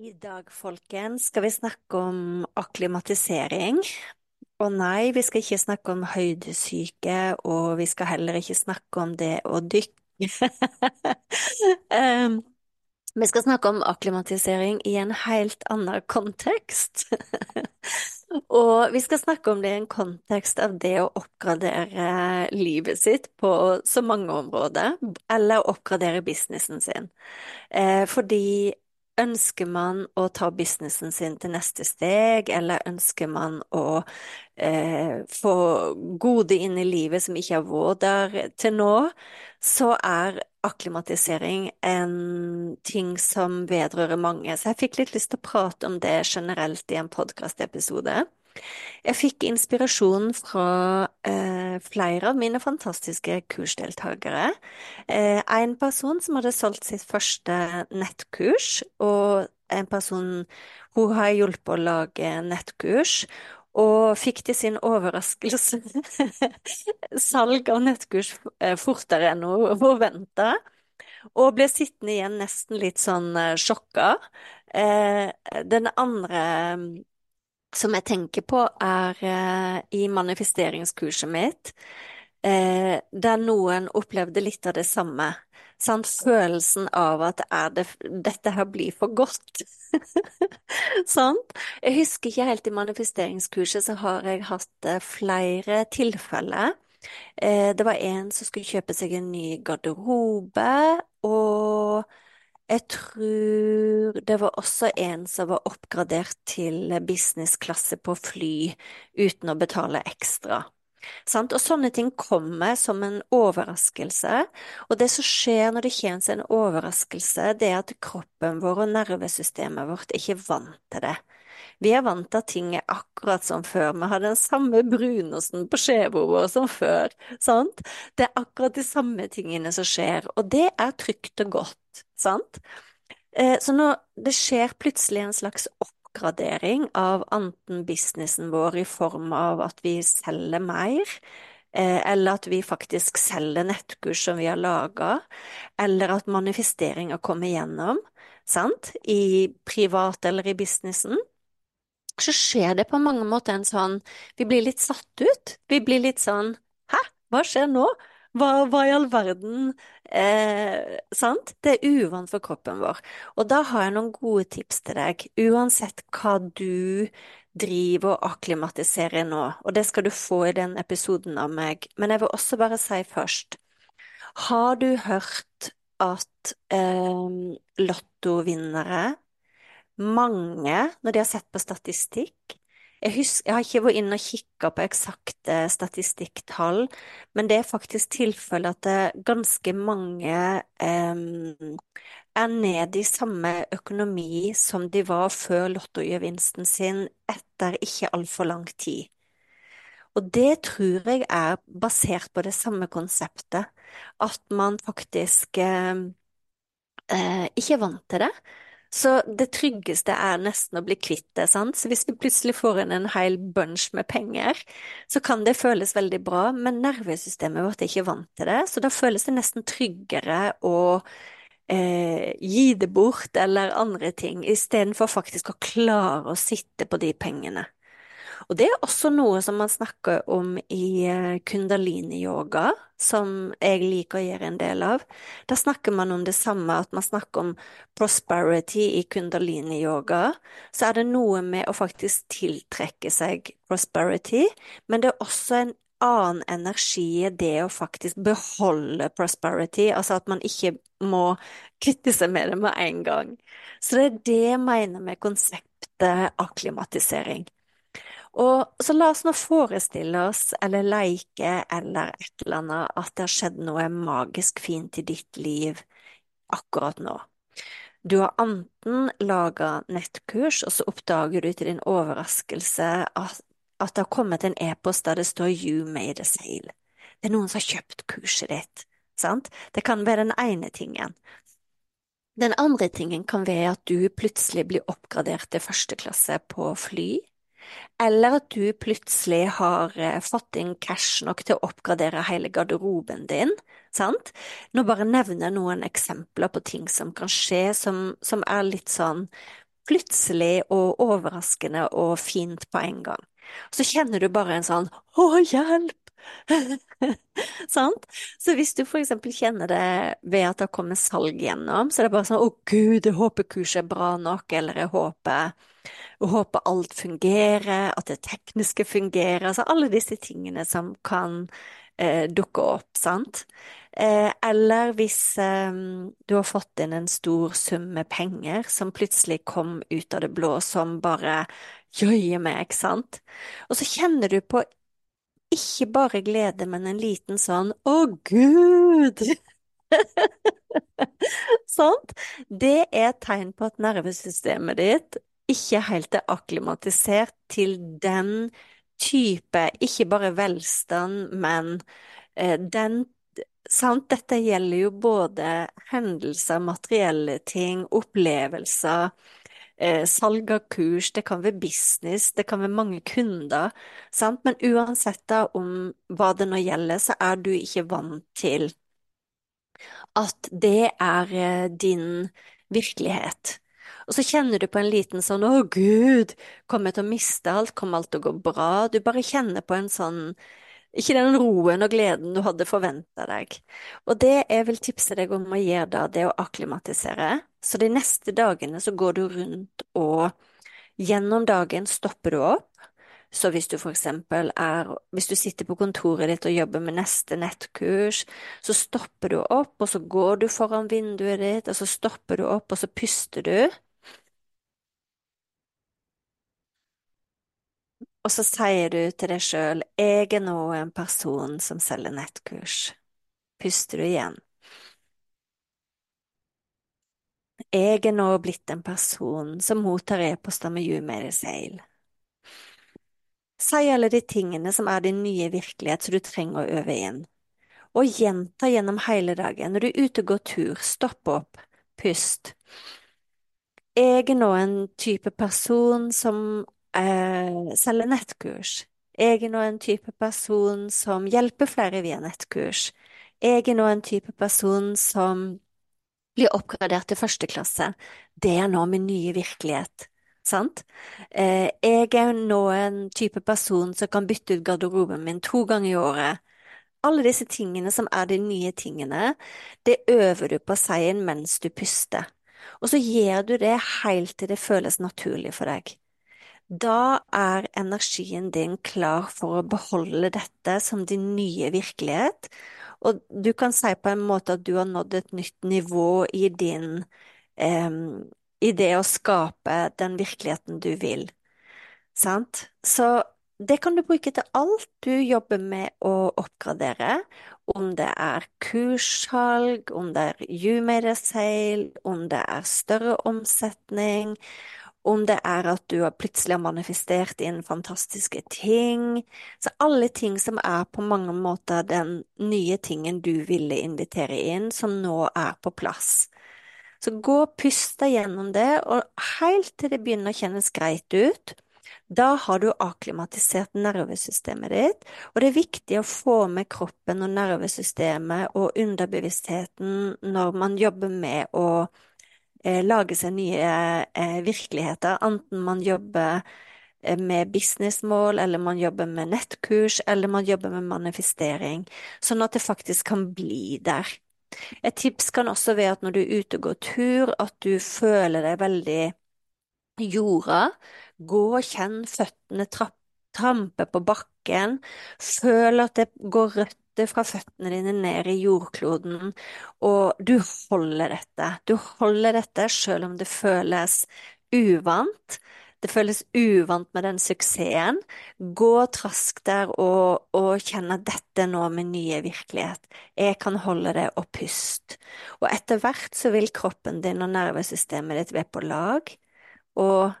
I dag, folkens, skal vi snakke om akklimatisering. Og nei, vi skal ikke snakke om høydesyke, og vi skal heller ikke snakke om det å dykke. um, vi skal snakke om akklimatisering i en helt annen kontekst. og vi skal snakke om det i en kontekst av det å oppgradere livet sitt på så mange områder, eller oppgradere businessen sin. Eh, fordi Ønsker man å ta businessen sin til neste steg, eller ønsker man å eh, få gode inn i livet som ikke har vært der til nå, så er akklimatisering en ting som vedrører mange. Så jeg fikk litt lyst til å prate om det generelt i en podkastepisode. Jeg fikk inspirasjon fra eh, flere av mine fantastiske kursdeltakere. Eh, en person som hadde solgt sitt første nettkurs, og en person hun har hjulpet å lage nettkurs. Og fikk til sin overraskelse salg av nettkurs eh, fortere enn hun forventa. Og ble sittende igjen nesten litt sånn eh, sjokka. Eh, den andre som jeg tenker på, er eh, i manifesteringskurset mitt, eh, der noen opplevde litt av det samme. Sant? Følelsen av at det, dette her blir for godt. sant? Jeg husker ikke helt i manifesteringskurset, så har jeg hatt eh, flere tilfeller. Eh, det var en som skulle kjøpe seg en ny garderobe, og jeg tror det var også en som var oppgradert til businessklasse på fly uten å betale ekstra. Sant? Og sånne ting kommer som en overraskelse, og det som skjer når det kommer en overraskelse, det er at kroppen vår og nervesystemet vårt er ikke vant til det. Vi er vant til at ting er akkurat som før, vi har den samme brunosten på skjeva som før, sant? Det er akkurat de samme tingene som skjer, og det er trygt og godt sant? Eh, så nå det skjer plutselig en slags oppgradering av enten businessen vår i form av at vi selger mer, eh, eller at vi faktisk selger nettkurs som vi har laga, eller at manifesteringa kommer gjennom, sant, i privat eller i businessen så skjer det på mange måter en sånn Vi blir litt satt ut. Vi blir litt sånn Hæ, hva skjer nå? Hva, hva, i all verden eh, Sant? Det er uvant for kroppen vår. Og da har jeg noen gode tips til deg, uansett hva du driver og akklimatiserer nå, og det skal du få i den episoden av meg. Men jeg vil også bare si først, har du hørt at eh, lottovinnere, mange, når de har sett på statistikk, jeg, husker, jeg har ikke vært inne og kikka på eksakte statistikktall, men det er faktisk tilfellet at det ganske mange eh, er nede i samme økonomi som de var før lottogevinsten sin etter ikke altfor lang tid. Og det tror jeg er basert på det samme konseptet, at man faktisk eh, eh ikke er vant til det. Så det tryggeste er nesten å bli kvitt det, sant. Så hvis vi plutselig får inn en hel bunch med penger, så kan det føles veldig bra, men nervesystemet vårt er ikke vant til det, så da føles det nesten tryggere å eh, gi det bort eller andre ting, istedenfor faktisk å klare å sitte på de pengene. Og det er også noe som man snakker om i eh, kundalini-yoga, som jeg liker å gjøre en del av. Da snakker man om det samme, at man snakker om prosperity i kundalini-yoga. Så er det noe med å faktisk tiltrekke seg prosperity, men det er også en annen energi i det å faktisk beholde prosperity, altså at man ikke må kvitte seg med det med en gang. Så det er det jeg mener med konseptet akklimatisering. Og så la oss nå forestille oss, eller leke, eller et eller annet, at det har skjedd noe magisk fint i ditt liv akkurat nå. Du har enten laga nettkurs, og så oppdager du til din overraskelse at, at det har kommet en e-post der det står You made a sale. Det er noen som har kjøpt kurset ditt, sant? Det kan være den ene tingen. Den andre tingen kan være at du plutselig blir oppgradert til første klasse på fly, eller at du plutselig har eh, fått inn cash nok til å oppgradere hele garderoben din, sant? Nå bare nevner jeg noen eksempler på ting som kan skje, som, som er litt sånn plutselig og overraskende og fint på en gang. Så kjenner du bare en sånn å, hjelp! Sant? Så hvis du for eksempel kjenner det ved at det kommer salg gjennom, så er det bare sånn å gud, jeg håper kurset er bra nok, eller jeg håper og håper alt fungerer, at det tekniske fungerer, altså alle disse tingene som kan eh, dukke opp, sant. Eh, eller hvis eh, du har fått inn en stor sum med penger som plutselig kom ut av det blå, som bare jøye meg, sant. Og så kjenner du på ikke bare glede, men en liten sånn å gud! sånt. Det er tegn på at nervesystemet ditt ikke helt er akklimatisert til den type, ikke bare velstand, men eh, den Sant, dette gjelder jo både hendelser, materielle ting, opplevelser, eh, salg av kurs, det kan være business, det kan være mange kunder, sant, men uansett da om hva det nå gjelder, så er du ikke vant til at det er eh, din virkelighet. Og så kjenner du på en liten sånn å gud, kommer jeg til å miste alt, kommer alt til å gå bra? Du bare kjenner på en sånn ikke den roen og gleden du hadde forventa deg. Og det jeg vil tipse deg om å gjøre da, det er å akklimatisere. Så de neste dagene så går du rundt og gjennom dagen stopper du opp. Så hvis du for eksempel er, hvis du sitter på kontoret ditt og jobber med neste nettkurs, så stopper du opp, og så går du foran vinduet ditt, og så stopper du opp, og så puster du. Og så sier du til deg sjøl, jeg er nå en person som selger nettkurs. Puster du igjen. Jeg er nå blitt en person som mottar e-poster med You Made a Sale. Si alle de tingene som er din nye virkelighet som du trenger å øve inn, og gjenta gjennom hele dagen. Når du er ute og går tur, stopp opp, pust. Jeg er nå en type person som eh, selger nettkurs. Jeg er nå en type person som hjelper flere via nettkurs. Jeg er nå en type person som blir oppgradert til første klasse. Det er nå min nye virkelighet. Sant? Eh, jeg er nå en type person som kan bytte ut garderoben min to ganger i året. Alle disse tingene som er de nye tingene, det øver du på seien mens du puster. Og så gjør du det helt til det føles naturlig for deg. Da er energien din klar for å beholde dette som din nye virkelighet, og du kan si på en måte at du har nådd et nytt nivå i din eh, i det å skape den virkeligheten du vil. Sant? Så det kan du bruke til alt du jobber med å oppgradere, om det er kurssalg, om det er you made a sale, om det er større omsetning, om det er at du plutselig har manifestert inn fantastiske ting. Så alle ting som er på mange måter den nye tingen du ville invitere inn, som nå er på plass. Så gå og pust deg gjennom det, og helt til det begynner å kjennes greit ut. Da har du akklimatisert nervesystemet ditt, og det er viktig å få med kroppen og nervesystemet og underbevisstheten når man jobber med å lage seg nye eh, virkeligheter, enten man jobber eh, med businessmål, eller man jobber med nettkurs, eller man jobber med manifestering, sånn at det faktisk kan bli der. Et tips kan også være at når du er ute og går tur, at du føler deg veldig jorda. Gå og kjenn føttene trampe på bakken. Føl at det går røtter fra føttene dine ned i jordkloden, og du holder dette. Du holder dette selv om det føles uvant. Det føles uvant med den suksessen. Gå trask der og, og kjenn at dette nå min nye virkelighet. Jeg kan holde det, og pust. Og etter hvert så vil kroppen din og nervesystemet ditt være på lag, og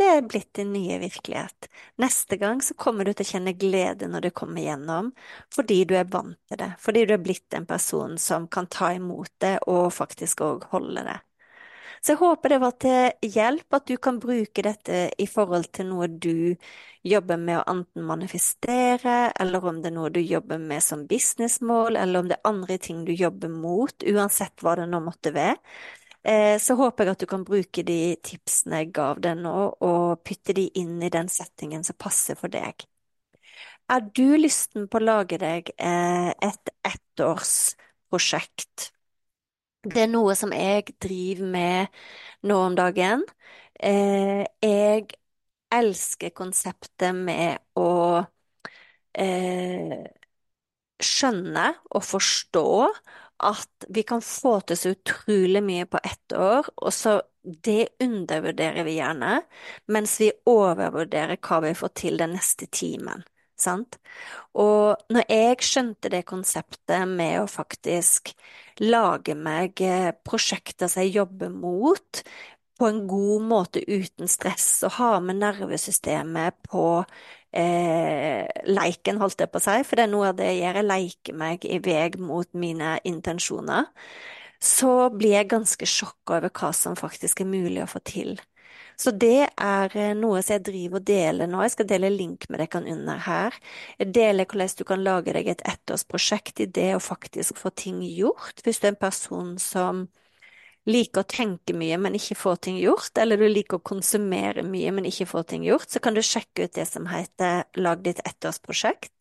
det er blitt din nye virkelighet. Neste gang så kommer du til å kjenne glede når du kommer gjennom, fordi du er vant til det, fordi du er blitt en person som kan ta imot det og faktisk òg holde det. Så jeg håper det var til hjelp at du kan bruke dette i forhold til noe du jobber med å enten manifestere, eller om det er noe du jobber med som businessmål, eller om det er andre ting du jobber mot, uansett hva det nå måtte være. Eh, så håper jeg at du kan bruke de tipsene jeg gav deg nå, og putte de inn i den settingen som passer for deg. Er du lysten på å lage deg eh, et ettårsprosjekt? Det er noe som jeg driver med nå om dagen. Eh, jeg elsker konseptet med å skjønne og forstå at vi kan få til så utrolig mye på ett år, og så det undervurderer vi gjerne, mens vi overvurderer hva vi får til den neste timen. Sant? Og når jeg skjønte det konseptet med å faktisk lage meg eh, prosjekter som jeg jobber mot, på en god måte uten stress, og ha med nervesystemet på eh, leiken, holdt jeg på å si, for det er noe av det jeg gjør, jeg leker meg i vei mot mine intensjoner, så blir jeg ganske sjokka over hva som faktisk er mulig å få til. Så det er eh, noe som jeg driver og deler nå. Jeg skal dele link med dere under her. Jeg deler hvordan du kan lage deg et ettårsprosjekt i det å faktisk få ting gjort. Hvis du er en person som liker å tenke mye, men ikke får ting gjort, eller du liker å konsumere mye, men ikke får ting gjort, så kan du sjekke ut det som heter Lag ditt ettårsprosjekt.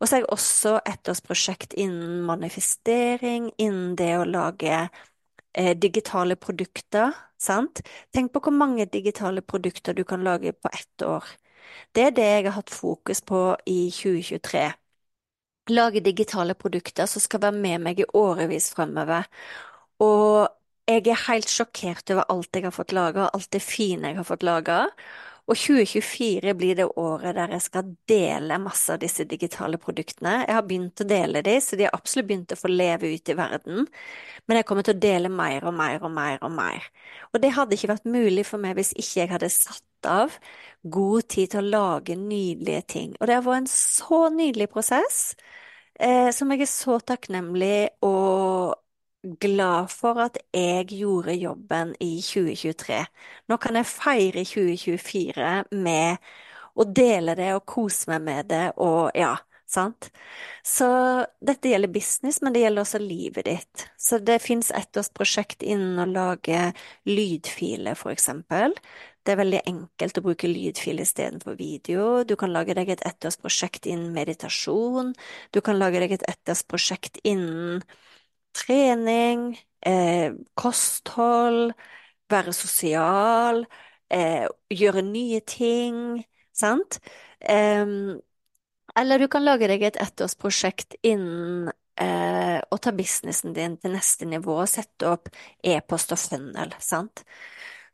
Og så er jeg også ettårsprosjekt innen manifestering, innen det å lage eh, digitale produkter, sant? Tenk på hvor mange digitale produkter du kan lage på ett år. Det er det jeg har hatt fokus på i 2023. Lage digitale produkter som skal være med meg i årevis fremover. Og jeg er helt sjokkert over alt jeg har fått laga, alt det fine jeg har fått laga. Og 2024 blir det året der jeg skal dele masse av disse digitale produktene. Jeg har begynt å dele de, så de har absolutt begynt å få leve ut i verden. Men jeg kommer til å dele mer og mer og mer og mer. Og det hadde ikke vært mulig for meg hvis ikke jeg hadde satt av god tid til å lage nydelige ting. Og det har vært en så nydelig prosess, eh, som jeg er så takknemlig og glad for at jeg gjorde jobben i 2023. Nå kan jeg feire 2024 med å dele det og kose meg med det og ja, sant? Så dette gjelder business, men det gjelder også livet ditt. Så det fins ettårsprosjekt innen å lage lydfiler, for eksempel. Det er veldig enkelt å bruke lydfil istedenfor video. Du kan lage deg et ettårsprosjekt innen meditasjon. Du kan lage deg et ettårsprosjekt innen trening, eh, kosthold, være sosial, eh, gjøre nye ting, sant? Um, eller du kan lage deg et ettårsprosjekt innen eh, å ta businessen din til neste nivå og sette opp e-post og funnel, sant?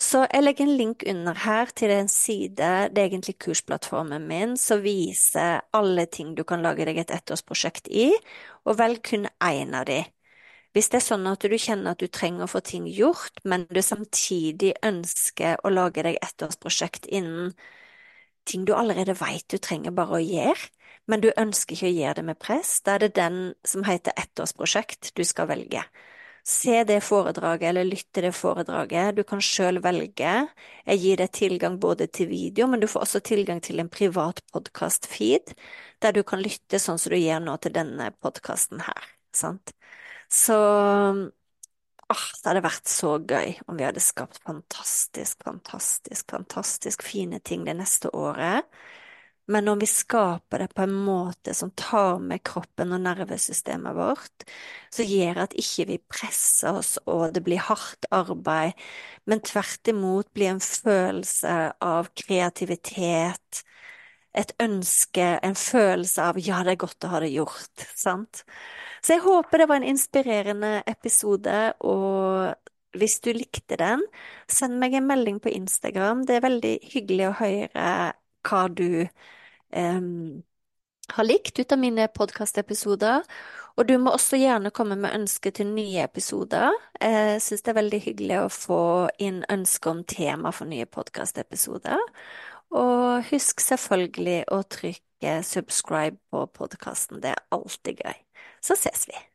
Så jeg legger en link under her til en side, det er egentlig kursplattformen min, som viser alle ting du kan lage deg et ettårsprosjekt i, og velg kun én av de. Hvis det er sånn at du kjenner at du trenger å få ting gjort, men du samtidig ønsker å lage deg ettårsprosjekt innen ting du allerede vet du trenger bare å gjøre, men du ønsker ikke å gjøre det med press, da er det den som heter ettårsprosjekt du skal velge. Se det foredraget eller lytte det foredraget, du kan sjøl velge. Jeg gir deg tilgang både til video, men du får også tilgang til en privat podkast-feed, der du kan lytte sånn som du gjør nå til denne podkasten her, sant. Så Åh, det hadde vært så gøy om vi hadde skapt fantastisk, fantastisk, fantastisk fine ting det neste året. Men når vi skaper det på en måte som tar med kroppen og nervesystemet vårt, så gjør at ikke vi presser oss og det blir hardt arbeid, men tvert imot blir en følelse av kreativitet, et ønske, en følelse av ja, det er godt å ha det gjort, sant? Så jeg håper det var en inspirerende episode, og hvis du likte den, send meg en melding på Instagram. Det er veldig hyggelig å høre hva du um, har likt ut av mine podkastepisoder. Og du må også gjerne komme med ønske til nye episoder. Jeg syns det er veldig hyggelig å få inn ønske om tema for nye podkastepisoder. Og husk selvfølgelig å trykke subscribe på podkasten, det er alltid gøy. Så ses vi.